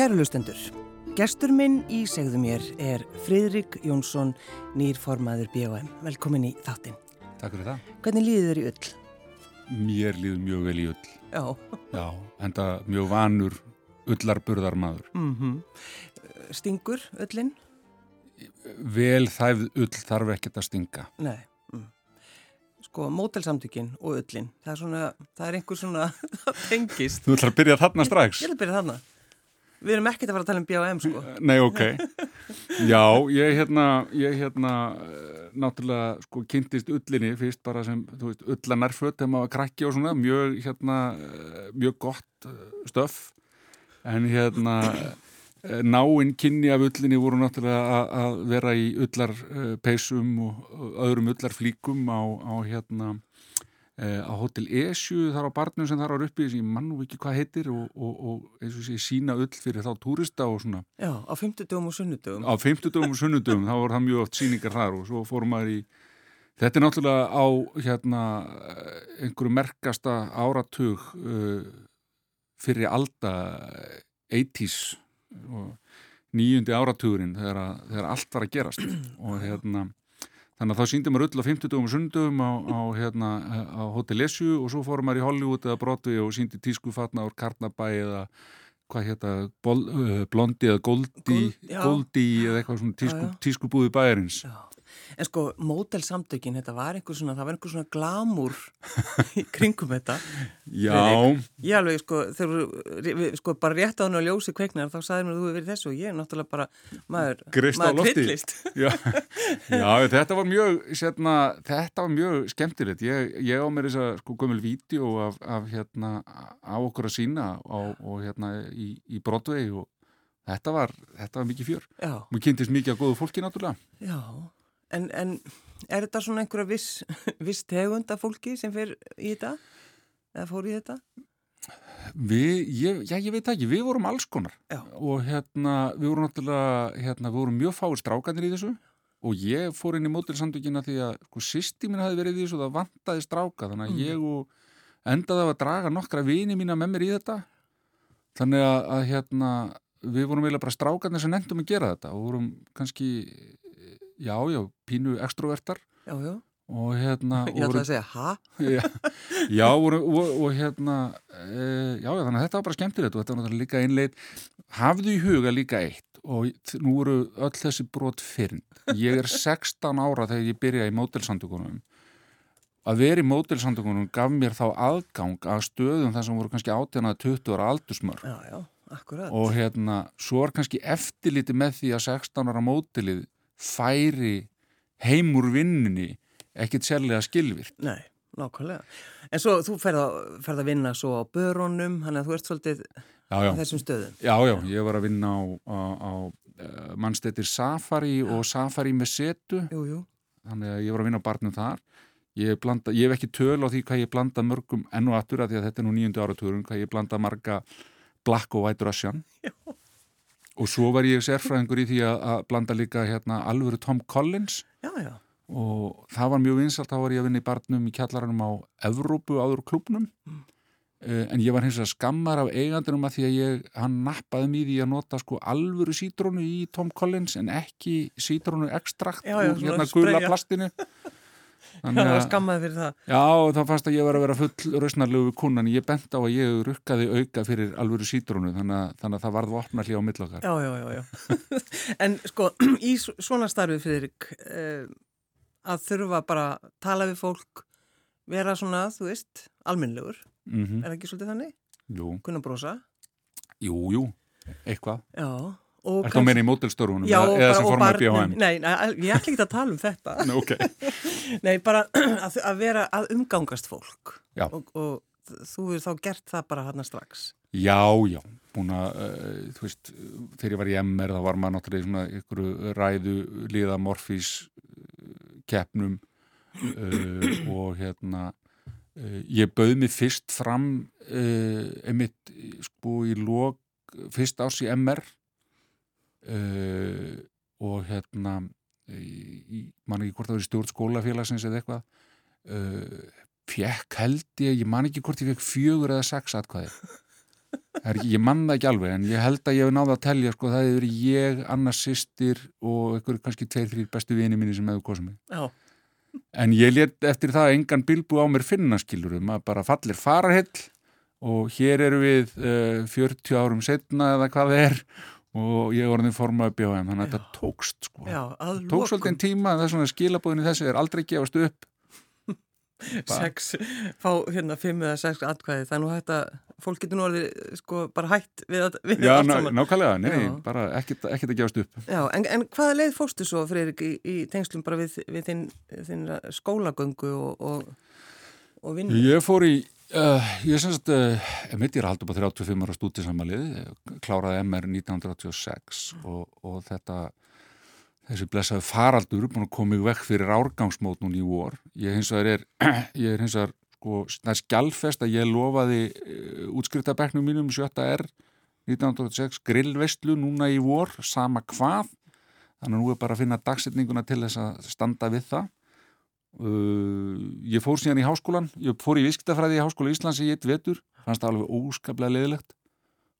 Kæru lustendur, gestur minn í segðu mér er Fridrik Jónsson, nýrformaður B.O.M. Velkomin í þáttinn. Takk fyrir það. Hvernig líður þér í ull? Mér líður mjög vel í ull. Já. Já, enda mjög vanur ullarburðarmadur. Mm -hmm. Stingur ullin? Vel þæfð ull þarf ekkert að stinga. Nei. Mm. Sko, mótelsamtökin og ullin, það er svona, það er einhver svona, það tengist. Þú ætlar að byrja þarna strax? Ég ætla að byrja þarna. Við erum ekkert að fara að tala um B.O.M. sko. Nei, ok. Já, ég hérna, ég hérna, náttúrulega, sko, kynntist ullinni fyrst bara sem, þú veist, ullanarföt þegar maður krakki og svona, mjög, hérna, mjög gott stöf. En hérna, náinn kynni af ullinni voru náttúrulega að vera í ullarpeisum og öðrum ullarflíkum á, á hérna, á Hotel Esju þar á barnum sem þar var uppi sem ég mann og ekki hvað heitir og, og, og eins og sé sína ull fyrir þá túrista og svona. Já, á 50 dögum og sunnudögum. Á 50 dögum og sunnudögum, þá voru það mjög oft síningar þar og svo fórum maður í Þetta er náttúrulega á hérna einhverju merkasta áratug uh, fyrir alda 80's og nýjundi áratugurinn þegar, þegar allt var að gerast. Og hérna Þannig að þá síndi maður öll á 50 og sundum á, á, hérna, á Hotel Esju og svo fórum maður í Hollywood eða Broadway og síndi tískufatna úr Karnabæ eða hvað hérna, Blondi eða Goldi, Goldi eða eitthvað svona tísku, tískubúði bæjarins. Já. En sko, mótelsamtökin, þetta var einhver svona, það var einhver svona glamur í kringum þetta. Já. Ég alveg, sko, þegar, sko, bara rétt á hann og ljósi kveiknar, þá sagði mér að þú hefur verið þessu og ég er náttúrulega bara, maður, Grist maður kvillist. Já. Já, þetta var mjög, sérna, þetta var mjög skemmtilegt. Ég, ég á mér þess að, sko, gömul vídeo af, af, hérna, á okkur að sína og, og hérna, í, í Broadway og þetta var, þetta var mikið fjör. Já. Mér kynntist mikið að góðu fólki, náttúrulega. Já. En, en er þetta svona einhverja viss, viss tegund af fólki sem fyrir í þetta? Eða fór í þetta? Við, ég, já ég veit ekki, við vorum alls konar já. og hérna við vorum náttúrulega, hérna við vorum mjög fáir strákanir í þessu og ég fór inn í mótilsamtökina því að sko sýsti mín hafi verið í þessu og það vantaði stráka þannig að mm. ég og endaði að draga nokkra vini mína með mér í þetta þannig að, að hérna við vorum eiginlega bara strákanir sem nefndum að gera þetta og vorum kannski já, já, pínu extrovertar. Já, já. og hérna Ég ætla að segja, hæ? Já, já og, og, og hérna e, já, þannig að þetta var bara skemmtilegt og þetta var náttúrulega líka einleit hafðu í huga líka eitt og nú eru öll þessi brot fyrn ég er 16 ára þegar ég byrja í mótelsandugunum að vera í mótelsandugunum gaf mér þá aðgang að stöðum þar sem voru kannski 18-20 ára aldursmörg já, já, akkurat. Og hérna, svo er kannski eftirliti með því að 16 ára mótelið færi heim úr vinnunni ekkert sérlega skilvirt. Nei, nákvæmlega. En svo þú ferð að, vinna svo á börunum, hann að þú ert svolítið já, já. á þessum stöðum. Já, já, ég var að vinna á, á, á uh, mannstættir Safari já. og Safari með setu. Jú, jú. Þannig að ég var að vinna á barnum þar. Ég, blanda, ég hef ekki töl á því hvað ég blanda mörgum enn og aftur að því að þetta er nú nýjundu áratúrum, hvað ég blanda marga Black og White Russian. Já. Og svo var ég sérfræðingur í því að, að blanda líka hérna alvöru Tom Collins já, já. og það var mjög vinsalt, þá var ég að vinna í barnum í kjallaranum á Evrópu áður klubnum mm. uh, en ég var hins vegar skammar af eigandunum að því að ég, hann nappaði mér í að nota sko alvöru sítrónu í Tom Collins en ekki sítrónu ekstrakt úr hérna gula plastinu Þannig að skammaði fyrir það. Já, þá fannst að ég var að vera full rausnarlegu kunnan. Ég bent á að ég rukkaði auka fyrir alvöru sítrónu, þannig að, þannig að það varð hljóð á millokar. Já, já, já, já. en sko, í svona starfið fyrir eh, að þurfa bara að tala við fólk, vera svona, þú veist, alminlegur, mm -hmm. er það ekki svolítið þannig? Jú. Kunna brosa? Jú, jú, eitthvað. Já, Er það meina í mótelstórunum eða, sem fórum að BHM? Nei, nei, ég ætla ekki að tala um þetta. Nei, okay. nei bara að, að vera að umgangast fólk. Og, og þú er þá gert það bara hann strax. Já, já, búin að uh, þú veist, þegar ég var í MR þá var maður náttúrulega svona ykkur ræðu liða morfís keppnum uh, og hérna uh, ég bauð mig fyrst fram einmitt sko í lók fyrst ás í MR Uh, og hérna í, man ekki hvort það var í stjórn skólafélagsins eða eitthvað. Uh, fekk held ég, ég man ekki hvort ég fekk fjögur eða sex atkvæði. Er, ég manna ekki alveg en ég held að ég hef náða að telja sko það hefur ég, annars sýstir og einhverju kannski tveir, þrýr bestu vini mínu sem hefur kosið mig. Já, en ég let eftir það engan bilbu á mér finna skilurum að bara fallir fararhell og hér eru við uh, 40 árum setna eða hvað það er og ég var orðin formaði BHM þannig að þetta tókst sko já, að tók svolítið en tíma þess vegna skilabóðinu þessi er aldrei gefast upp sex, fá hérna fimm eða sex atkvæði, það er hægt að fólk getur nú orðið sko bara hætt við, að- við Já, ná, saman. nákvæmlega, nei, Já. bara ekkert, ekkert að gefast upp Já, en, en hvaða leið fórstu svo, Freyrik, í, í tengslum bara við, við þinn, þinn skólagöngu og, og, og vinnu? Ég fór í, uh, ég semst, uh, mitt ég er að halda upp á 35 ára stúdisamalið, kláraði MR 1986 og, og þetta, þessi blessaði faraldur búin að koma í vekk fyrir árgangsmót núna í vor. Ég hins vegar er, ég er hins vegar, sko, það er skjálfest að ég lofaði uh, útskriftabeknum mínum 7. R 1986 grillveistlu núna í vor, sama hvað. Þannig að nú er bara að finna dagsetninguna til þess að standa við það. Uh, ég fór síðan í háskólan, ég fór í viskitafræði í Háskóla Íslands í eitt vetur, fannst það alveg óskaplega leðilegt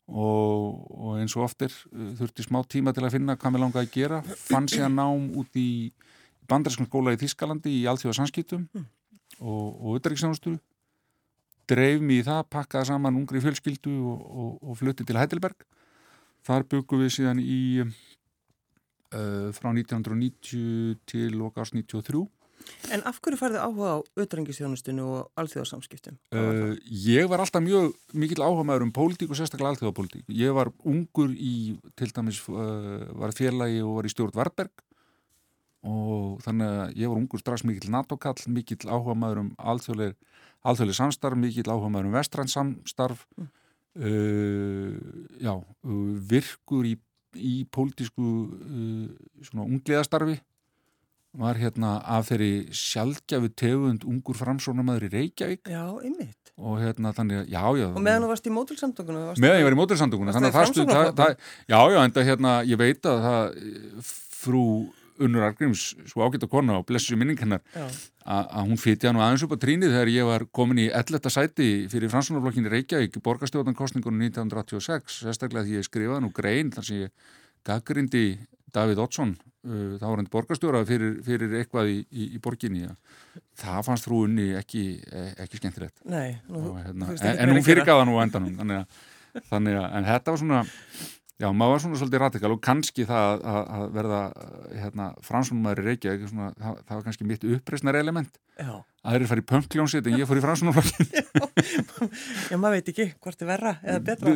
og, og eins og oftir uh, þurfti smá tíma til að finna hvað mér langaði að gera, fann síðan nám út í bandarískum skóla í Þískalandi í allþjóða samskiptum og, og utryggsjónustu dreif mér í það, pakkaði saman ungri fjölskyldu og, og, og flutti til Heidelberg. Þar byggum við síðan í uh, frá 1990 til loka árs 93 En af hverju færðu áhuga á utrengisþjónustinu og alþjóðarsamskiptum? Uh, ég var alltaf mjög mikill áhuga maður um pólitík og sérstaklega alþjóðapólitík. Ég var ungur í, til dæmis, uh, var félagi og var í stjórn Varberg. Og þannig að ég var ungur strax mikill NATO-kall, mikill áhuga maður um alþjóðleg, alþjóðleg samstarf, mikill áhuga maður um vestræn samstarf, uh, já, virkur í, í pólitísku uh, ungliðastarfi var hérna af þeirri sjálfgjafu tegund ungur framsónamaður í Reykjavík Já, einmitt. og hérna þannig, já, já Og meðan þú varst í mótilsamtökunum? meðan ég var í mótursamtökunum Varstu þannig að það það, það, já, já, enda hérna, ég veit að það frú Unnur Argríms, svo ágætt að kona og blessu minning hennar, að hún fytja nú aðeins upp á trínið þegar ég var komin í 11. sæti fyrir fransónarflokkinni Reykjavík í borgarstjórnankostningunum 1986, sérstaklega því ég skrifaði nú grein þar sem ég gaggrindi Davíð Oddsson, uh, þá var hann borgarstjóra fyrir, fyrir eitthvað í, í, í borginni ja. það fannst frú Unni ekki, ekki skemmtilegt nei. Nú, og, hérna, en, hún fyrirgaða nú endanum þannig að, þannig að, en þetta var svona já, maður var svona svolítið radikal og kannski það að, að verða hérna, fransónumæður í Reykjavík svona, það, það var kannski mitt uppreisnar element Já. aðrir fari í pönkljónsitt en ég fór í fransónumflokkin Já, maður veit ekki hvort er verra eða betra.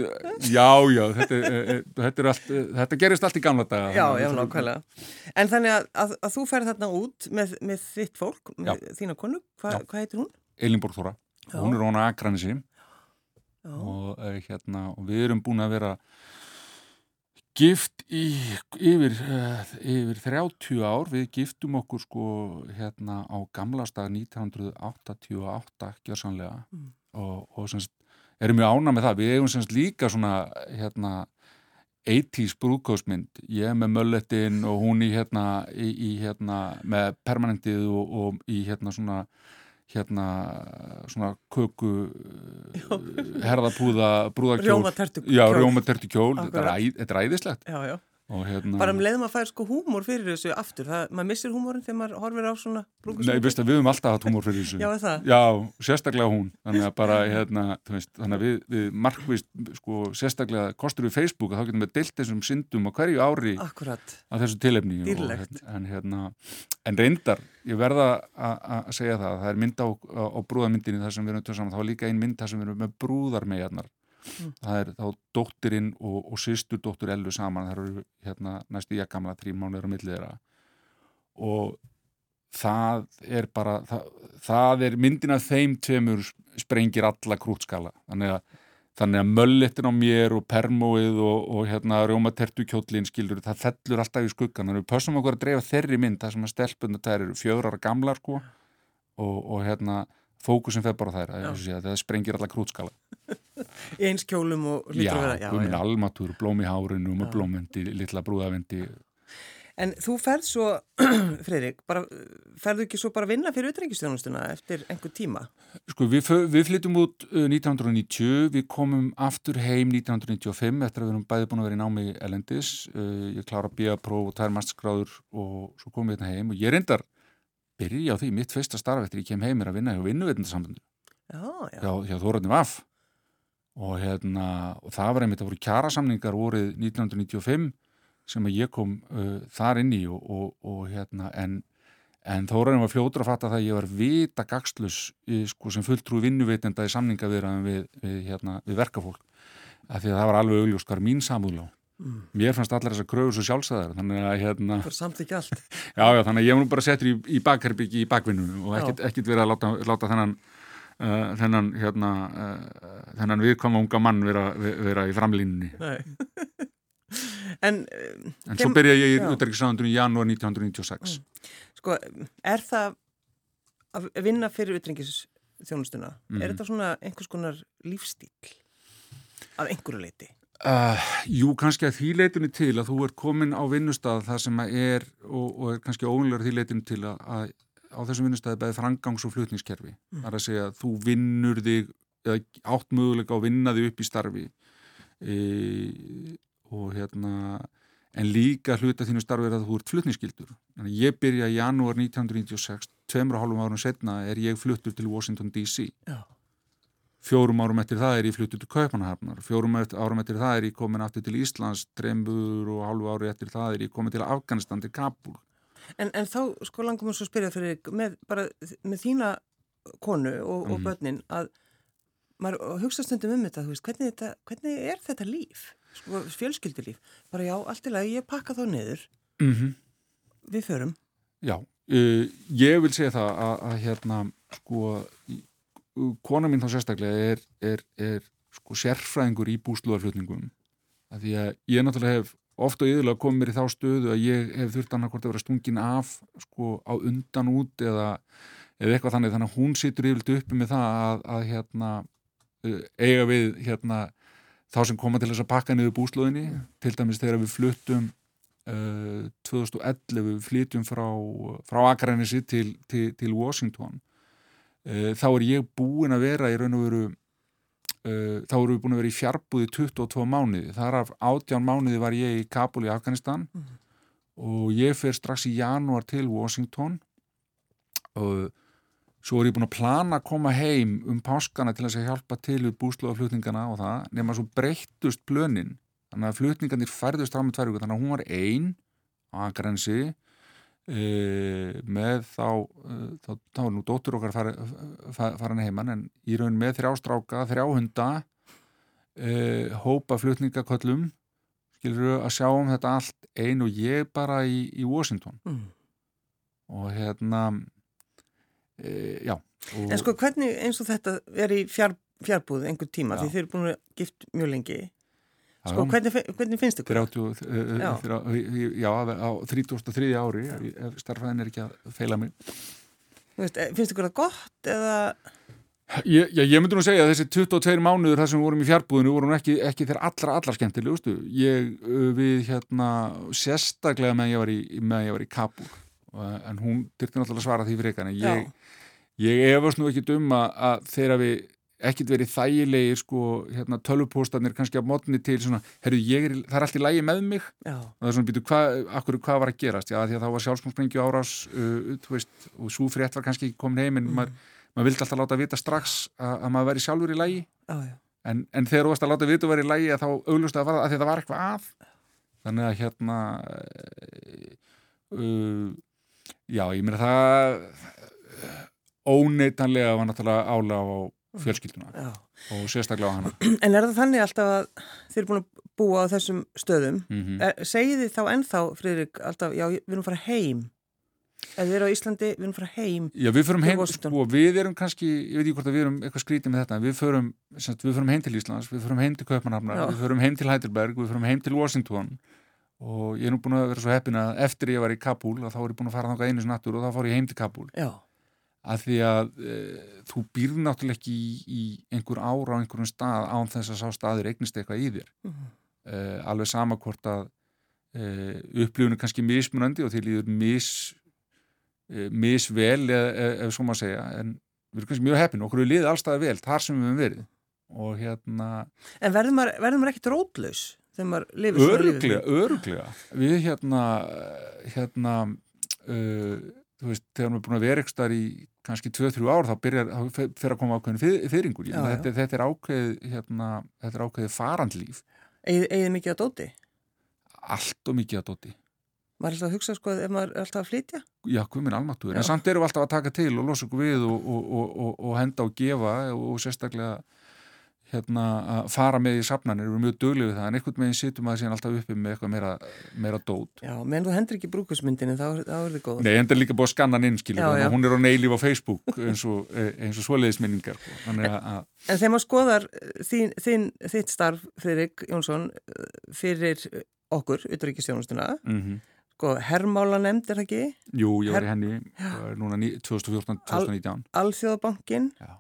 já, já, þetta, er- eh, eh, þetta, er allt, eh, þetta gerist allt í gamla daga Já, já, að- nákvæmlega. En þannig að, að, að þú færð þarna út með, með þitt fólk, með þína konu, Hva, Já. hvað heitir hún? Elinborg Þóra, Já. hún er að Akranesi Já, og, hérna, og við erum búin að vera gift í, yfir, uh, yfir 30 ár, við giftum okkur sko hérna á gamlastag 1988 gjörsanlega Mm. og, og semst, erum við ána með það, við eigum semst líka svona hérna 80s brúðkóðsmynd, ég með möllettin og hún í hérna, í, í hérna með permanentið og, og í hérna svona hérna svona köku herðapúða brúðakjól Rjómatertu kjól. þetta er æðislegt. Já, já. Hérna Bara um leiðum að færa sko húmor fyrir þessu aftur. Það, maður missir húmorinn þegar maður horfir á svona brúkusmyndir. Nei, veist að við höfum alltaf hatt húmor fyrir þessu Já, það? Já, sérstaklega hún þannig að bara, hérna, þú veist þannig að við, við markvist, sko, sérstaklega kostur við Facebook að þá getum við deilt þessum syndum á hverju ári Akkurat. af þessu tilefni og, Dýrlegt. en, hérna, en reyndar, ég verða að að segja það, það er mynd á, á, brúðarmyndinni þar sem við erum saman, þá er líka ein mynd þar sem við erum með brúðarmegarnar það er þá dóttirinn og, og sýstu dóttur Ellu saman, það eru hérna næstu ég gamla þrjú mánuður á millið þeirra. Og það er bara það, það er myndin af þeim tveimur sprengir alla krútskala. Þannig að, þannig að möllettin á mér og permóið og, og hérna rjómatertu kjóllin skilur, það fellur alltaf í skuggan þannig að við pössum okkur að dreifa þeirri mynd það sem að stelpunna þær eru fjögur ára gamlar sko og, og hérna fókusin fer bara þær, að, sé, að það sprengir alla krútskala eins kjólum og lítur að vera. já. almatúr, blóm í hárinu með blómvendi, litla brúðavendi En þú ferð svo, Freirik, ferðu ekki svo bara að vinna fyrir utreikistjónustuna eftir einhver tíma? Sko við, við flyttum út 1990, uh, við komum aftur heim 1995 eftir að við erum bæði búin að vera í námi elendis, uh, ég klára B.A.próf og tær masterskráður og svo komum við hérna heim og ég reyndar byrja á því, mitt fyrsta starf eftir ég kem heim er að vinna hjá já. Hjá, hjá Þóraðnum Vaff og hérna, og það var einmitt að voru kjarasamningar vorið 1995 sem að ég kom uh, þar inn í og, og, og hérna en, en Þóraðin var fljótur að fatta það að ég var vita gagslus sko, sem fulltrú vinnuveitenda í samninga við, við, hérna, við verkafólk. Af því að það var alveg er mín samúðlá mm. mér fannst allar þessar kröfur svo sjálfsæðar þannig að hérna já, já, þannig að ég var nú bara settur í, í bakherbyggi í bakvinnunum og ekkert, ekkert verið að láta, láta þennan Uh, þennan hérna, uh, þennan viðkvæma unga mann vera, vera í framlínunni En, eh, en svo byrja ég í útækisraðundunum í janúar 1996. Mm. Sko, er það að vinna fyrir útækisþjónustuna, mm. er þetta svona einhvers konar lífstíl af einhverju leiti? Uh, jú, kannski að því leitinu til að þú er komin á vinnustaf það sem er og, og er kannski óvinlegar því leitinu til að, að á þessum vinnustafi beði frangangs- og flutningskerfi. Mm. Það er að segja að þú vinnur þig eða átt möguleika að vinna þig upp í starfi e, og hérna en líka hluta þínu starfið að þú ert flutniskildur. Ég byrja í janúar 1996, tveimur og hálfum árum setna er ég fluttur til Washington DC. Já. Fjórum árum eftir það er ég fluttur til Kaupanahafnar, fjórum árum eftir það er ég komin aftur til Íslands, trembur og hálfu ári eftir það er ég komin til Afganistan, til Kabul. En, en þá sko langum við svo að spyrja fyrir með, bara, með þína konu og, og mm. börnin að maður hugsa stundum um þetta, veist, hvernig, þetta hvernig er þetta líf? sko, fjölskyldulíf bara já, allt í lagi, ég pakka þá niður mm -hmm. við förum Já, uh, ég vil segja það að, að hérna sko, kona mín þá sérstaklega er, er, er sko sérfræðingur í búsluðarflutningum að því að ég náttúrulega hef ofta og yfirlega komið mér í þá stöðu að ég hef þurft annarkort að vera stungin af sko á undan út eða, eða eitthvað þannig. Þannig að hún situr yfirlega uppi með það að, að hérna uh, eiga við hérna þá sem koma til þess að pakka niður búslóðinni. Mm. til dæmis þegar við fluttum uh, 2011 við flytjum frá, frá Akarænisi til, til, til Washington. Uh, þá er ég búin að vera í raun og veru þá erum við búin að vera í fjarbúði 22 mánuði, þar af 18 mánuði var ég í Kabul í Afganistan. Mm. og ég fer strax í janúar til Washington. Og Svo er ég búin að plana að koma heim um páskana til að hjálpa til við búslóðaflutningana og það, nema svo breyttust blönin, þannig að flutningarnir færðust fram með tværvíku, þannig að hún var einn á grensi e, með þá, e, þá, þá er nú dóttur okkar far, far, farin heimann, en í raun með þrjástráka, þrjáhunda, e, hópa flutningaköllum, skilur að sjá um þetta allt einn og ég bara í, í Washington. Mm. Og hérna e, já. Og... En sko hvernig eins og þetta er í fjár, fjárbúð einhver tíma, já. því þeir eru búin að gift mjög lengi sko hvernig, hvernig finnst ykkur? 30, uh, já. já, á 33. ári ef starfæðin er ekki að feila mig veist, eh, Finnst ykkur það gott eða Ég, já, ég myndi nú segja að þessi 22 mánuður þar sem við vorum í fjárbúðinu vorum ekki, ekki þeirra allra, allra skemmtilegustu. Ég við hérna sérstaklega meðan ég var í, með ég var í Kabul en hún dyrti náttúrulega svara því fyrir eitthvað en ég, ég efast nú ekki dum að þeirra við ekkert verið þægilegir sko, hérna, tölvupóstanir kannski á mótni til svona, herru, er, það er allt í lægi með mig Já. og það er svona, býtu, hvað hva var að gerast? Já, því að þá var sjálfsmálsprengju árás uh, veist, og svo frétt var kannski komin heim en mm. maður, maður vildi alltaf láta vita strax að, að maður veri sjálfur í lægi en, en þegar þú varst að láta vita að veri í lægi að þá auglust að, að þetta var eitthvað að þannig að hérna uh, Já, ég meina það óneitanlega var náttúrulega ála á fjölskylduna Já. og sérstaklega á hana. En er það þannig alltaf að þið eru búin að búa á þessum stöðum? Mm -hmm. Segir þið þá ennþá, Friðrik, alltaf, já, við erum fara heim eða við erum á Íslandi, við erum fara heim Já, við förum heim, sko, við erum kannski ég veit ekki hvort að við erum eitthvað skrítið með þetta við förum, við förum heim til Íslands, við förum heim til Kaupanhafnar, við förum heim til Heidelberg við förum heim til Washington og ég er nú búin að vera svo heppin að eftir ég var í Kabul þá er ég búin að fara þáka einu snattur og þá fór ég heim til Kabul Já. Að því að e, þú býrð náttúrulega ekki í, í einhver ára á einhverjum stað án þess að sá staður eignist eitthvað í þér mm -hmm. e, alveg sama hvort að uh, upplifinu kannski mismunandi og því líður mis, misvel ef, svo maður segja en við erum kannski mjög heppin okkur er liðið allstað vel þar sem við hefum verið og hérna En verður maður, verður maður ekkit rótlaus þegar maður lifir svona lífi? öruglega, öruglega við hérna hérna uh, þú veist, þegar maður er búin að vera starf í kannski 2-3 ár þá byrjar, þá fyrir að koma ákveðin fyr, fyrringur Já, já. þetta, þetta er ákveð hérna, þetta er ákveðið farandlíf Egið mikið að dóti? allt og mikið að dóti Maður er alltaf að hugsa sko ef maður er alltaf að flytja? já, almáttuður, Já. en samt erum við alltaf að taka til og losa okkur við og, og, og, og, og henda og gefa og sérstaklega hérna að fara með í safnanir, við erum mjög döglega við það en einhvern veginn situm að síðan alltaf uppi með eitthvað meira, meira dót Já, menn þú hendur ekki brúkusmyndinu þá, þá er þið góð. Nei, enda er líka búið að skanna hann inn, að hún er á neilíf á Facebook eins og, eh, eins og svoleiðisminningar. sko. Að En þegar maður skoðar eh, þín, þín, þitt starf, Friðrik Jónsson, eh, fyrir okkur, utryggjastjónustuna, mm sko, hermála nefnd er það ekki, jú, ég var í henni það núna ní- 2014-2019. Alþjóðabankin, Já.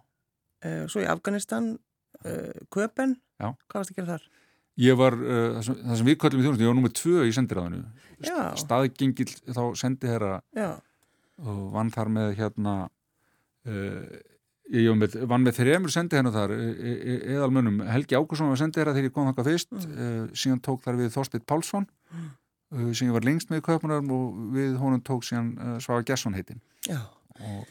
uh, svo í Afganistan, Köpen, Já. hvað varst að gera þar? Ég var, uh, það, sem, það sem við kallum í þjónustu, ég var númer tvö í sendiráðinu. Já. Staðgengil þá sendi herra Já, og vann þar með hérna, uh, ég var með, vann með þremur sendi hérna þar, e, e, eðalmönnum. Helgi Ákusson var sendi herra þegar ég kom þakka fyrst, Mm. uh, síðan tók þar við Þorsteinn Pálsson, uh, sem ég var lengst með í köpunarum og við honum tók síðan Svaga Gesson heitin. já. Og,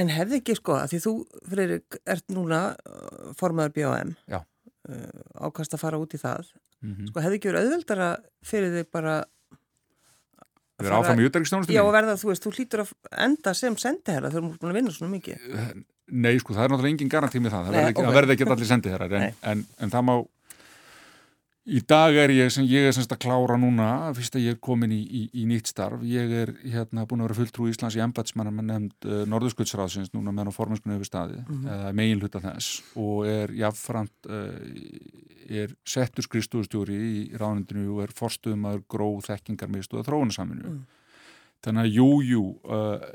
En hefði ekki sko, að því þú, Friðrik, ert núna uh, formaður BAM, Já. uh, ákast að fara út í það, mm sko, hefði ekki verið auðveldara fyrir þig bara Við erum áfram í utarikstjónustunni? Já, og verða, þú veist, þú hlýtur að enda sem sendiherra þegar þú ert búin að vinna svona mikið. Nei, sko, það er náttúrulega engin garantí með það. Það Nei, verður ekki, ok. það verður ekki allir sendið þeirra, en, en, en það má, í dag er ég, sem ég er semst að klára núna, fyrst að ég er komin í, í, í nýtt starf, ég er hérna búin að vera fulltrú Íslands í embatsmannar með nefnd uh, Norðurskjöldsráðsins núna meðan á formennskunni hefur staði, eða megin hluta þess, og er jáfnframt, uh, er settur skrifstúðustjóri í ráðnindinu og er forstuðum gróð þekkingarmiðstöða þróunasaminu. Þannig að jú, jú, uh,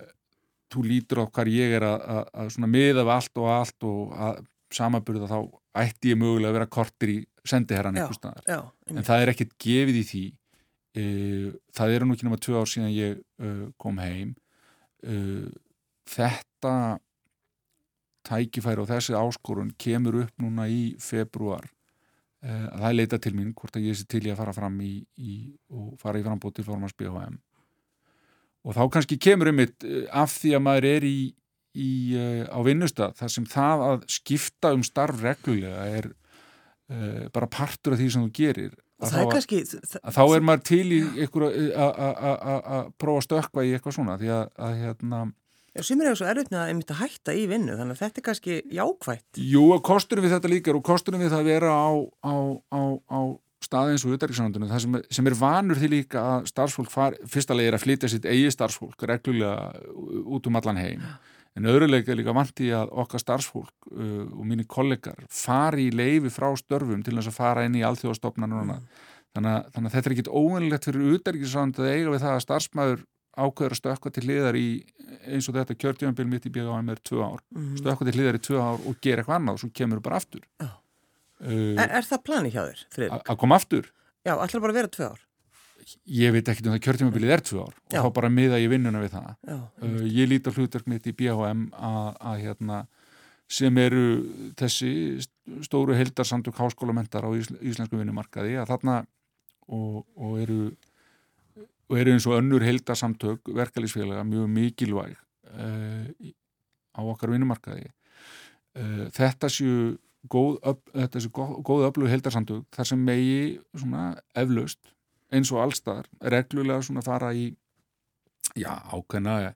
þú lítur á hvar ég er að, að, að svona miða við allt og allt og að samaburða þá ætti ég mögulega að vera kortir í sendiherran einhvers staðar. Já, En það er ekkert gefið í því. Uh, það eru nú ekki nema tvö ár síðan ég uh, kom heim. Uh, þetta tækifæri og þessi áskorun kemur upp núna í februar. Uh, það er leita til mín hvort að ég sé til í að fara fram í, í og fara í frambóð til formans BHM og þá kannski kemur um mitt af því að maður er í, í uh, á vinnustad þar sem það að skipta um starf reglulega er uh, bara partur af því sem þú gerir. Að þá, kannski... að þá er maður til í ykkur að prófa að stökkva í eitthvað svona því að, að hérna sumir eru svo erfitt með að einmitt að hætta í vinnu, þannig að þetta er kannski jákvætt. Jú, og kostunum við þetta líka og kostunum við það að vera á, á, á, á staði eins og utarriksandunum, það sem, sem er vanur því líka að starfsfólk far, fyrsta leið er að flytja sitt eigi starfsfólk reglulega út um allan heim en öðruleika er líka vanti að okkar starfsfólk uh, og mínir kollegar fari í leifi frá störfum til þess að fara inn í alþjóðastofnanur mm. þannig, að, þannig að þetta er ekkit óvinnilegt fyrir utarriksand að eiga við það að starfsmæður ákveður að stökka til hliðar í eins og þetta kjörtjöfumbil mitt í BGM er tvö ár, Mhm. stökka til hliðar í tvö ár og gera eitthvað annað og svo kemur bara aftur Já. uh, Er, er það plani hjá þér, að koma aftur Já, allar bara vera tvö ár. Ég veit ekkert um það kjörtjöfumbilið er tvö ár og Já. þá bara miða ég vinnuna við það. Já, uh, ég líti á hlutverk mitt í BHM að, hérna sem eru þessi stóru heldarsamtök háskólamendar á ísl, íslensku vinnumarkaði að þarna og, og eru og eru eins og önnur heldarsamtök verkalýsfélaga mjög mikilvæg uh, á okkar vinnumarkaði. Uh, þetta séu góð, öf, þetta séu góð, góð öflug heldarsamtök þar sem megi svona eflaust eins og allstaðar reglulega svona fara í já, ákveðna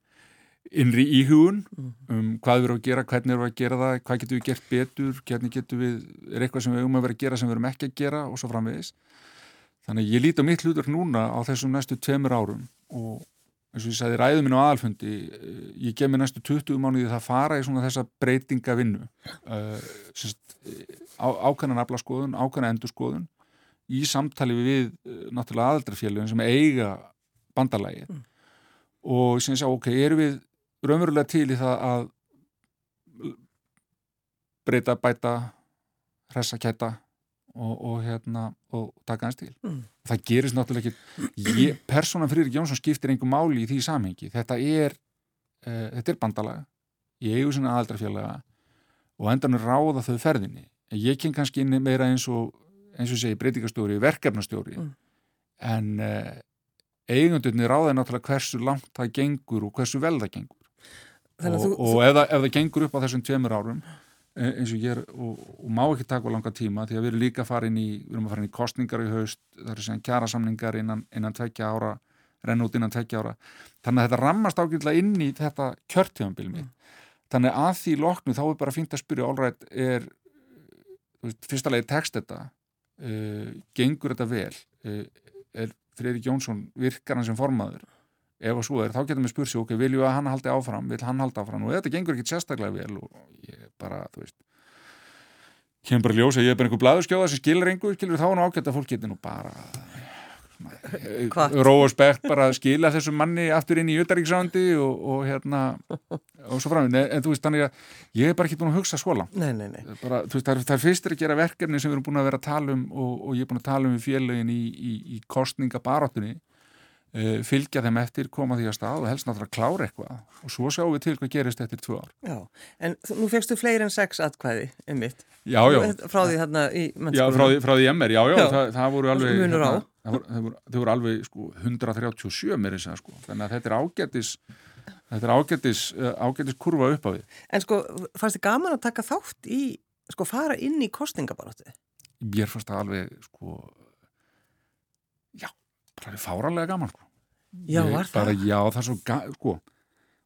innri íhugun um hvað við erum að gera, hvernig erum við að gera það hvað getum við gert betur, hvernig getum við er eitthvað sem við eigum að vera að gera sem við erum ekki að gera og svo framvegis. Þannig ég líti á mitt hlutur núna á þessum næstu tveimur árum og eins og ég sagði ræðu minn á aðalfundi eh, ég gef mér næstu 20 mánuði það fara í svona þessa breytinga vinnu uh, sérst, á, ákveðna naflaskoðun, ákveðna endurskoðun í samtali við uh, náttúrulega aðaldrafélugin sem eiga bandalagið og sem ég sá, ok, erum við raunverulega til í það að breyta, bæta hressa kæta og, og hérna og taka hans til. Mm. Það gerist náttúrulega ekki persónan Friðrik Jónsson skiptir einhver máli í því samhengi. Þetta er, uh, þetta er bandalega í eigu sinna aðaldrafjölega og endanur ráða þau ferðinni. Ég ken kannski inn meira eins og eins og segi breytingastjóri, verkefnastjóri. Mm. en uh, eigundunni ráða náttúrulega hversu langt það gengur og hversu vel það gengur. Þannig og, þú, og ef, það, ef það gengur upp á þessum tveimur árum e- eins og ég er og, og má ekki taka langa tíma því að við erum líka inn í við erum að fara inn í kostningar í haust það eru sem kjara samningar innan, innan tvekja ára renn út innan tvekja ára. Þannig að þetta rammast ágjörlega inn í þetta kjörtíðanbíl mitt. Þannig að því loknu þá er bara fínt að spyrja allrætt er þú veist, fyrsta legi tekst þetta uh, gengur þetta vel? Uh, er Freyrik Jónsson virkar hann sem formaður? Ef og svo er, þá getum við spurt sér ok, viljum við að hann haldi áfram, vil hann haldi áfram? Og þetta gengur ekki sérstaklega vel og ég bara, þú veist kemur bara ljós að ég er bara einhver blaðurskjóða sem skilur einhver, skilur þá nú ágætt að fólk getur nú bara? Ró og spekt bara skila þessum manni aftur inn í Utaríksrandi og, og hérna og svo framinn, en, en þú veist þannig að ég er bara ekki búin að hugsa svo langt nei, nei, nei. bara, veist, það er, það er fyrstir að gera verkefni sem við erum búin að vera að tala um og, og ég er búin að tala um við félögin í, í, í kostningabaráttunni uh, fylgja þeim eftir, koma því að stað og helst náttúrulega klára eitthvað og svo sjáum við til hvað gerist eftir tvö ár Já, en nú fegstu fleiri en sex atkvæði, einmitt. Já, já, Frá því hérna í já mennskólanum. frá, því, frá því MR, já, já, Já. Það, það voru alveg hérna, munur á. það það voru, alveg sko, 137 mér þess að sko, þannig að þetta er ágættis þetta er ágættis, uh, ágættis kurva upp á því En sko, fannst þið gaman að taka þátt í, sko, fara inn í kostningabaróttu? mér fannst það alveg sko já, bara alveg fáranlega gaman sko. Já, Ég var bara, það? Já, það er svo ga- sko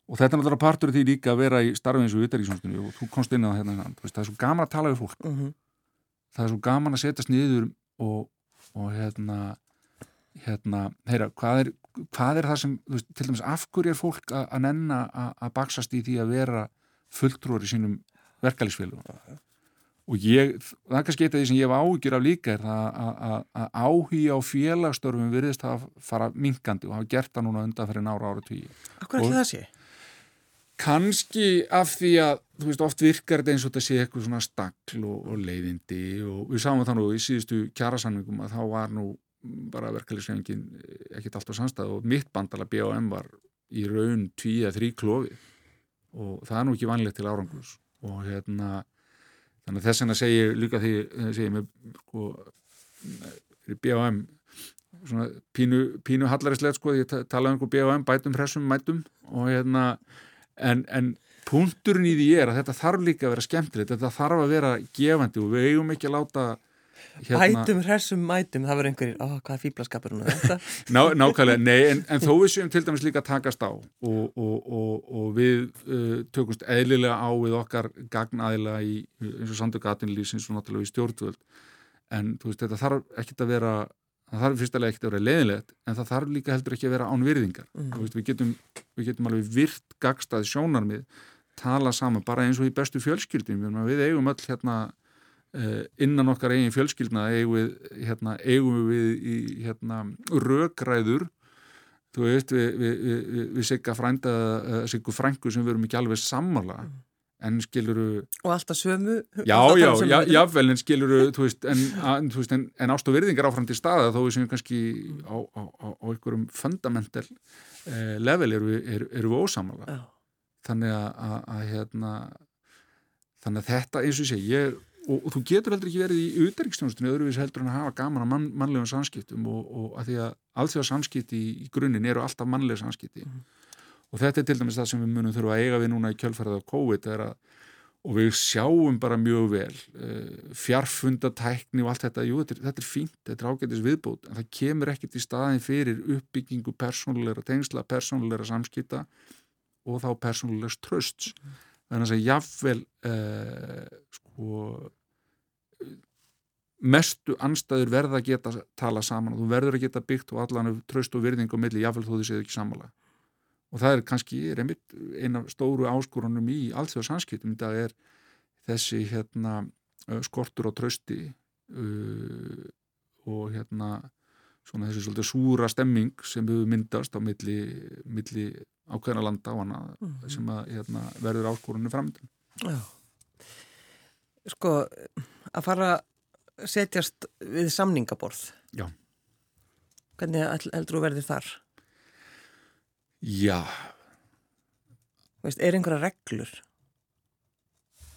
og þetta er náttúrulega partur því líka að vera í starfi eins og utanríkisvonstunni og þú komst inn á hérna, hérna veist, það er svo gaman að tala við fólk Mm það er svo gaman að setjast niður og, og hérna hérna, heyra, hvað er, hvað er það sem, veist, til dæmis af hverju er fólk að, nenna að, baksast í því að vera fulltrúar í sínum verkalýsfélugum og ég, það er kannski eitt af því sem ég hef áhyggjur af líka er það að, áhugi á félagsstörfum virðist að fara minkandi og hafa gert það núna undan fyrir nára ára tíu Akkur ætli það sé? kannski af því að þú veist, oft virkar þetta eins og þetta sé eitthvað svona stakl og, og leiðindi og við sáum það nú í síðustu kjarasamningum að þá var nú bara verkefliðsrefingin ekkert alltaf samstæð og mitt bandala B.O.M. var í raun tví eða þrý klofi og það er nú ekki vanlegt til árangus og hérna þannig að þess vegna segi ég líka því segi ég með sko fyrir B.O.M. svona pínu, pínu hallarislega sko, ég ta- tala um einhver B.O.M. bætum hressum mætum og hérna en, en punkturinn í því er að þetta þarf líka að vera skemmtilegt, þetta þarf að vera gefandi og við eigum ekki að láta hérna, Ætum, hressum, mætum, það verður einhverjir, ó, hvað er fýblaskapur hún þetta? ná, nákvæmlega, nei, en, en þó við séum til dæmis líka að takast á og, og, og, og við uh, tökumst eðlilega á við okkar gagnaðila í eins og sandu gatinlýsins og náttúrulega í stjórnvöld en þú veist, þetta þarf ekkit að vera það þarf fyrstulega ekkit að vera leiðilegt en það þarf líka heldur ekki að vera án virðingar Mhm. Þú veist, við, getum, við getum alveg virt gagstað sjónarmið tala saman bara eins og í bestu fjölskyldum við eigum öll hérna innan okkar eigin fjölskyldna eigum við, hérna, eigum við í hérna, rökræður þú veist, við, við, við, sigga frænda, uh, siggu frængu sem við erum ekki alveg sammála en skiluru, Og alltaf sömu? já, já, já, hlutina? jáfnvel en skiluru, veist, en, að, veist, en, en ást og virðingar áfram til staða þó við séum kannski á, á, á, á einhverjum fundamental uh, level eru við, eru, eru við ósamála Já. þannig að, að, að hérna þannig að þetta eins og ég segi ég, og, og þú getur heldur ekki verið í utanríkstjónustunni öðruvís heldur en að hafa gaman að mann, mannlegum samskiptum og, og að því að alþjóða samskipti í, í grunninn eru alltaf mannlega samskipti. Og þetta er til dæmis það sem við munum þurfa að eiga við núna í kjölfærið á COVID að og við sjáum bara mjög vel uh, fjarfundatækni og allt þetta, jú, þetta er, þetta er fínt, þetta er ágætis viðbót en það kemur ekkert í staðin fyrir uppbyggingu persónulegra tengsla, persónulegra samskipta og þá persónulegs trösts þannig að jafnvel uh, sko mestu anstæður verða að geta tala saman og þú verður að geta byggt og allan tröst og virðing á milli jafnvel þó þið séð ekki sammála og það er kannski eina stóru áskorunum í allþjóða samskiptum þetta er þessi hérna skortur á trösti uh, og hérna svona þessi svolítið súra stemming sem hefur myndast á milli, milli ákveðna landa og hana Mhm. sem að hérna, verður áskorunum framöndan Já. Sko, að fara setjast við samningaborð. Já. Hvernig heldur þú verðið þar? Já. Veist, er einhverja reglur?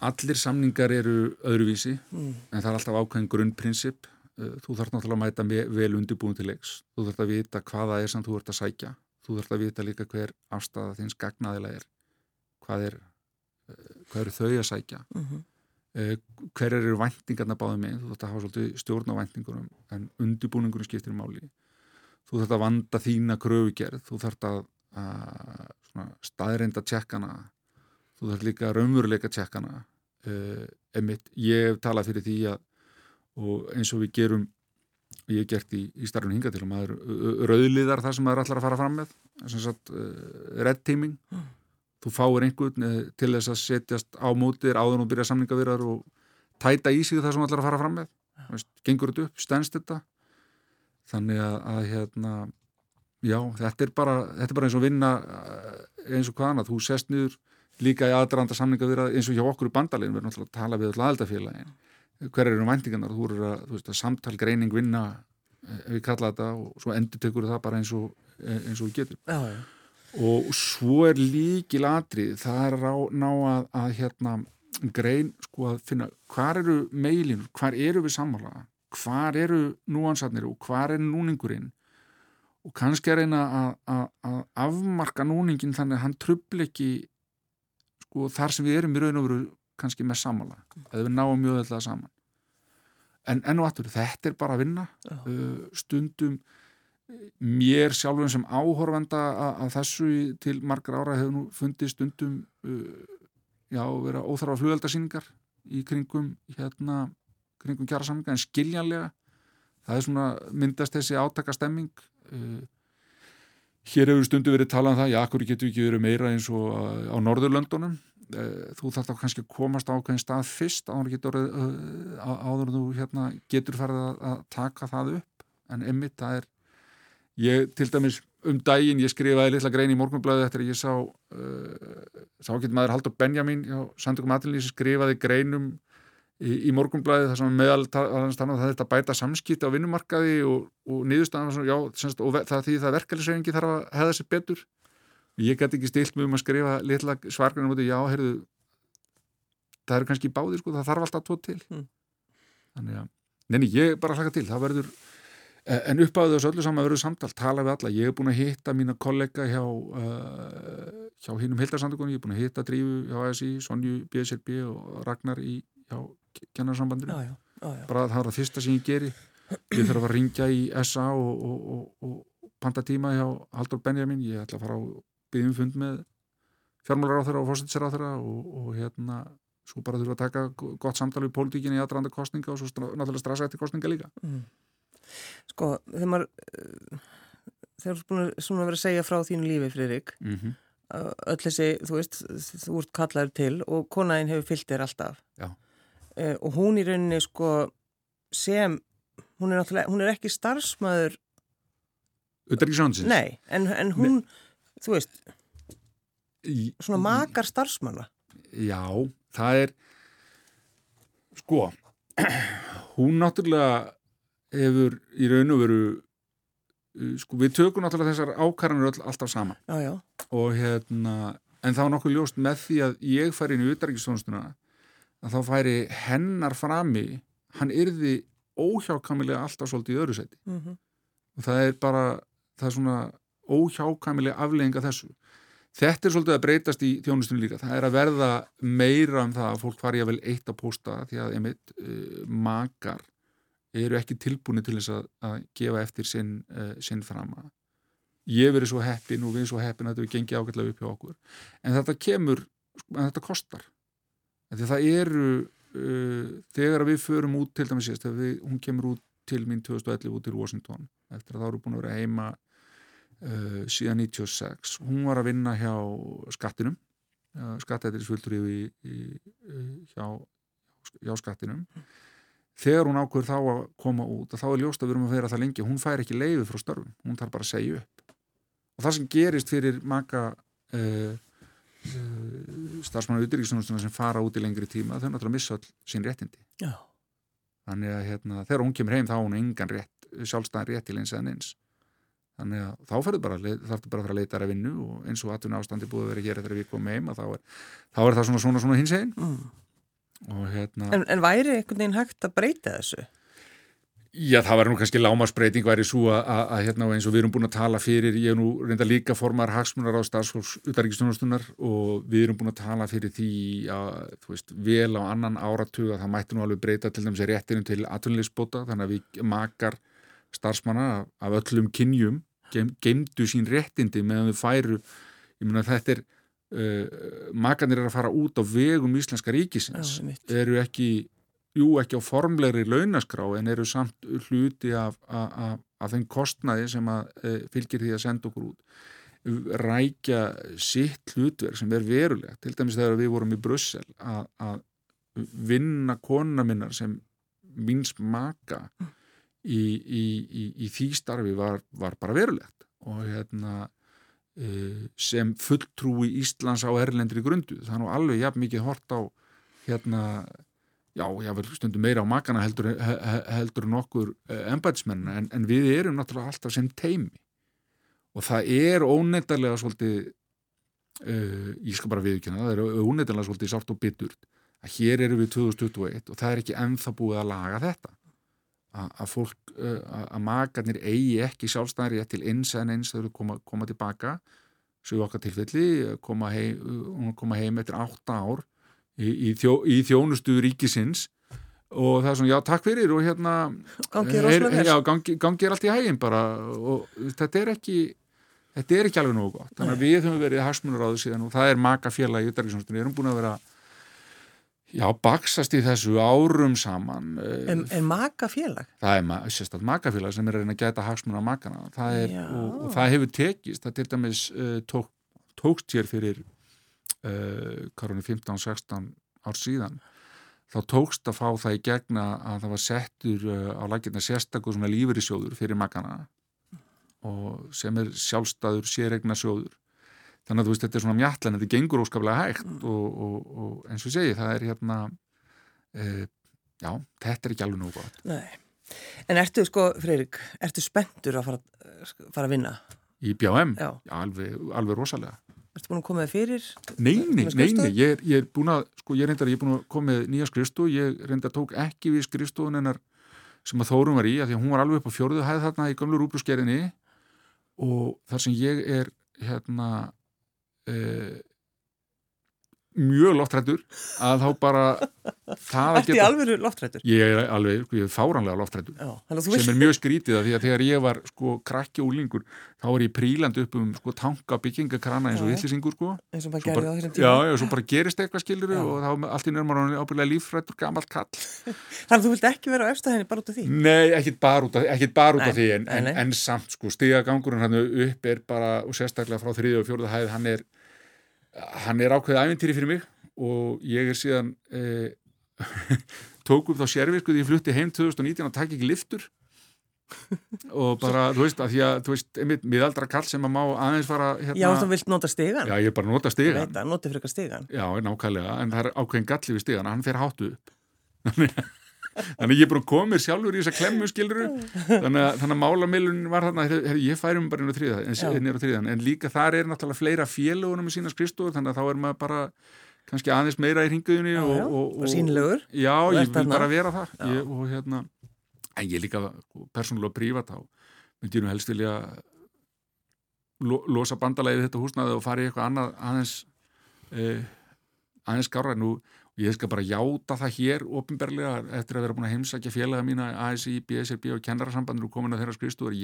Allir samningar eru öðruvísi Mm. en það er alltaf ákveðin grunnprinsip. Uh, Þú þarf náttúrulega að mæta me- vel undirbúin til leiks. Þú þarf að vita hvaða er sem þú ert að sækja. Þú þarf að vita líka hver afstæða þins gagnaðilega er. Hvað, er, uh, hvað eru þau að sækja? Mm -hmm. Uh, hver eru væntingarna báðum með? Þú að hafa svolítið stjórn á væntingunum en undirbúningunum skiptir máli. Þú að vanda þína kröfugerð. Þú að staðreinda tjekkana. Þú þarf líka raunveruleika tjekkana. Emitt, ég hef talað fyrir því að og eins og við gerum ég hef gert í, í starfinn hinga til að maður rauðliðar það sem maður ætlar að fara fram með sem sagt uh, red teaming Mm. Þú fáir einhvern uh, til þess að setjast á mótir áður og byrja samningavirðar og tæta í sig það sem ætlar að fara fram með. Veist, gengur þetta upp, stendst þetta? Þannig að, að hérna já, þetta er bara þetta er bara eins og vinna uh, eins og hvað annað, þú sest niður líka í aðdraðanda samningavirðar eins og hjá okkur í bandalegin við erum alltaf að tala við alltaf aðaldafélagin hver eru væntingarnar, þú eru að, veist, að samtal greining vinna við kalla þetta og svo endur tekur það bara eins og, eins og við getum Já, já. Og svo er líkil atrið það er að ná að, að hérna, grein sko að finna hvar eru meilin, hvar eru við sammála hvar eru núansatnir og hvar er núningurinn. Og kannski er eina að, að, að afmarka núningin þannig að hann trubli ekki sko þar sem við erum í raun og veru kannski með sammála eða við náum mjög alltaf saman. En enn og aftur, þetta er bara að vinna uh, stundum mér sjálfum sem áhorfenda að, þessu til margar ára hefur nú fundið stundum uh, já, vera óþarfa flugeldarsýningar í kringum hérna, kringum kjara samlinga en skiljanlega það er svona myndast þessi átaka stemming uh, hér hefur stundu verið talað um það, já, akkur getur ekki verið meira eins og uh, á Norðurlöndunum? Uh, þú þarf þá kannski að komast á ákveðin stað fyrst áður getur, uh, áður þú hérna, getur farið að, að taka það upp. En emmitt, það er ég til dæmis um daginn ég skrifaði litla grein í morgunblæði eftir að ég sá uh, sá getur maður Haldur Benjamin já, Sandugum Atilísi skrifaði greinum í, í morgunblæði þar sem meðal það er þetta bæta samskipti á vinnumarkaði og, og niðurstaðan var svona, já, semst, og það því það verkeflisefingi þarf að hefða sér betur ég get ekki stilt mig um að skrifa litla svargrunum út í já, heyrðu það eru kannski báðir sko, það þarf alltaf tvo til Mm. þannig að, neini, ég bara hlaka til það verður En upp á þessu öllu saman verður samtal, tala við alla. Ég hef búin að hitta mína kollega hjá, uh, hjá hinnum hildarsamtökunni, ég hef búin að hitta Drífu hjá ASI, Sonju, BSRB og Ragnar í hjá kennarsambandinu. Já, já, já. Bara það er það fyrsta sem ég geri. Ég þarf að að ringja í SA og, og, og, og panta tíma hjá Haldur Benjamin. Ég ætla að fara á byggjum fund með fjármálar á þeirra og fórsættisar á þeirra og, og hérna, svo bara þurfa að taka gott samtal við pólitíkinni í aðranda kostninga og svo náttúrulega stressa eftir kostninga líka. Mm. Sko, þegar maður uh, þegar þú ert búin að svona vera að segja frá þínu lífi, Friðrik Mm -hmm. öll þessi, þú veist, þú ert kallaður til og konaðin hefur fyllt þér alltaf Já. uh, og hún í rauninni sko sem hún er náttúrulega, hún er ekki starfsmæður Utanríkisjónsins? nei, en, en hún þú veist, svona makar starfsmanna Já, það er sko hún náttúrulega hefur í raun og veru uh, sko við tökum náttúrulega þessar ákvarðanir öll alltaf saman. Já, já, og hérna en þá nokkuð ljóst með því að ég færi inn í utarrikstónstuna að þá færi hennar frami hann yrði óhjákamilega alltaf svolítið í öðru seti mm og það er bara það er svona óhjákamilega aflegginga þessu. Þetta er svolítið að breytast í þjónustunum líka. Það er að verða meira um það að fólk fari að vel eitt að posta því að einmitt uh, makar eru ekki tilbúinu til þess að, að gefa eftir sinn, uh, sinn frama. Ég verið svo heppin og við svo heppin að þetta við gengi ágætlega upp hjá okkur. En þetta kemur, en þetta kostar. Því það eru uh, þegar við förum út til dæmis þegar við, hún kemur út til mín 2011 út til Washington eftir að það eru búin að vera heima uh, síðan 96 hún var að vinna hjá skattinum skattættirisvöldur hjá, hjá skattinum þegar hún ákveður þá að koma út að þá er ljóst að við erum að vera það lengi hún fær ekki leiði frá störfum, hún þarf bara að segja upp. Og það sem gerist fyrir maka uh, uh, starfsmannu utryggistunustuna sem fara út í lengri tíma þau náttúrulega missa sín réttindi. Já, þannig að hérna, þegar hún kemur heim þá hún engan rétt, sjálfstæðan rétt til eins en eins þannig að þá bara þarftu bara að fara að leita að vinnu og eins og aðtun ástandi búið að vera hér eftir að við komum heim þá er, þá er það svona svona, svona hins einn mm. Hérna, en, en væri einhvern veginn hægt að breyta þessu? Já, það var nú kannski lámasbreyting væri svo að, hérna eins og við erum búin að tala fyrir, ég er nú reynda líka formar hagsmunar á stafsfólks utaríkistunarstunar og við erum búin að tala fyrir því að, þú veist, vel á annan áratug að það mætti nú alveg breyta til dæmis réttinu til atunleysbóta, þannig að við makar starfsmanna af öllum kynjum geim, geimdu sín réttindi meðan þau færu, ég mun að þetta er uh, makanir er að fara út á vegum Íslenska ríkisins, Já, eru ekki jú ekki á formlegri launaskrá en eru samt hluti af, af, af þeim kostnaði sem að, e, fylgir því að senda okkur út. Rækja sitt hlutverk sem er verulegt. Til dæmis þegar við vorum í Brussel að, að vinna kona minnar sem minns maka í, í, í, í því starfi var, var bara verulegt. Og hérna sem fulltrúi Íslands á erlendri grundu. Það er nú alveg jafn mikið hort á hérna já, ég verður stundum meira á makana heldur, heldur nokkur ennbætsmenn eh, en, en við erum náttúrulega alltaf sem teimi og það er óneitarlega svolítið uh, ég skal bara viðkjöna, það er óneitarlega svolítið sátt og bytturt að hér eru við 2021 og það er ekki ennþá búið að laga þetta að, fólk, uh, að makarnir eigi ekki sjálfstæðari til eins en eins þau eru koma, koma tilbaka svo okkar tilfelli koma heim, koma heim eftir 8 ár í, í, þjó, í þjónustu ríkisins. Og það er svona, já, takk fyrir og hérna gangi er allt í hæginn bara og þetta er ekki þetta er ekki alveg nógu gott. Þannig að við höfum verið harsmunur á þessu síðan og það er makafélag í Uttaríkssonstunni, við erum búin að vera já, baksast í þessu árum saman eh, En, en makafélag? Það er sérstaklega makafélag sem er að reyna að geta harsmunur á makana. Það er, og, og það hefur tekist. Það til dæmis uh, tók, tókst hér fyrir uh, karunni 15-16 ár síðan. Þá tókst að fá það í gegna að það var settur uh, á laginna sérstakur svona lífeyrissjóður fyrir makana. Og sem er sjálfstæður sérregna sjóður þannig að þú veist þetta er svona mjallan þetta gengur óskaplega hægt mm. og, og, og eins og segi það er hérna uh, já, þetta er ekki alveg nú gott Nei, en ertu sko Freyrík, ertu spenntur að fara, fara að vinna? Í BHM? Já, já alveg, alveg rosalega Erstu búin að koma það fyrir? Nei, nei, nei, nei, ég ég er búin að, sko, ég reyndar, ég er búin að koma með nýja skrifstof, ég reyndar tók ekki við skrifstofun hennar sem að Þórum var í, að því að hún var alveg upp á fjörðu hæð þarna í gamlu rúbrúskerinni og þar sem ég er, hérna, eh, mjög loftrættur að þá bara það Ertu í alveg loftrættur? Ég er alveg, sko, ég er fáranlega loftrættur. Sem er mjög skrítið að því að þegar ég var sko krakki úlingur þá var ég príland upp um sko tanka byggingakrana eins og villisingur sko. Eins og bara gerði á þessum tíma. Já, og svo bara gerist eitthvað skilur og þá allt í nörmar ábyrlega lífrættur gammalt kall. Þannig að þú vilt ekki vera á efstæðinni bara út af því? Nei, ekkit bara út af, bara út af því en, en, en samt sko stigagangurinn hann upp er bara og sérstaklega frá þriði og fjóruða hæð hann er hann er ákveðið ævintýri fyrir mig og ég er síðan eh, tók upp þá sérvirk og ég flutti heim 2019 og takk ekki liftur og bara, þú veist, að því að þú veist, einmitt miðaldra kall sem að má aðeins fara hérna, Já, þú vilt nota stegan Já, ég er bara nota stegan Ég veit að, noti frekar stegan Já, nákvæmlega, en það er ákveðin galli við stegan hann fer háttu upp þannig ég er bara komið sjálfur í þessa klemmu skiluru þannig að, þannig að málamilun var þarna hef, ég færi um bara inn á þrýðan en líka þar er náttúrulega fleira félagunum í sína skristúr þannig að þá er maður bara kannski aðeins meira í ringuðinni og, og, og sínlegur já, ég vil bara vera það ég, og hérna, en ég líka persónulega prívat á myndi ég nú helst vilja lo, losa bandalæðið þetta húsnaði og fara í eitthvað annað aðeins eh, aðeins skára nú Ég skal bara játa það hér ofinberlega eftir að vera búin að heimsækja félaga mína ASI, BSRB og kennarasambandur og komin að þeirra skrifstúar.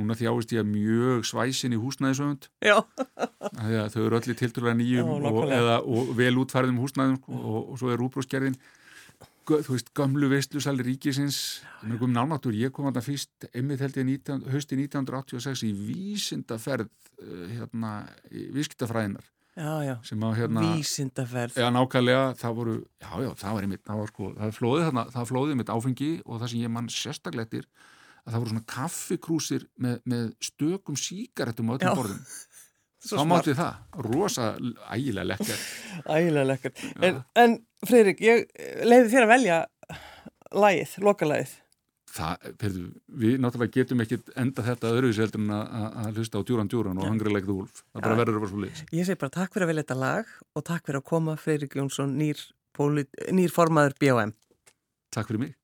Núna þjáist ég mjög svæsin í húsnæðisöfund. Já. Þau eru öll í tilturlega nýjum Já, og, eða, og vel útfærðum húsnæðum og, og, og svo er útbróðsgerðin. Þú veist, gamlu veistlusali ríkisins. Mér komum nánáttur, ég kom að það fyrst, einmitt held ég hösti 1986 í vísindaferð eh, hérna, vískitafræðinar já, já. hérna vísindaferð. Já, nákvæmlega, það voru, já, já, það var einmitt það var sko, það flóði þarna, það flóði einmitt áfengi og það sem ég mann sérstaklettir að það voru svona kaffikrúsir með, með stökum síkaretum á öllum borðum. Þá mátti það, rosa ægilega lekkar ægilega lekkar en, en Freyrik, ég leiði þér að velja lagið, lokalagið Það, heyrðu, við náttúrulega getum ekki enda þetta öðruvísi heldur en að, hlusta á djúran djúran og hangri legðu úlf. Það bara verður að vera svo leiðis. Ég segi bara takk fyrir að velja þetta lag og takk fyrir að koma Freirik Jónsson nýr, nýr formaður B.O.M. Takk fyrir mig.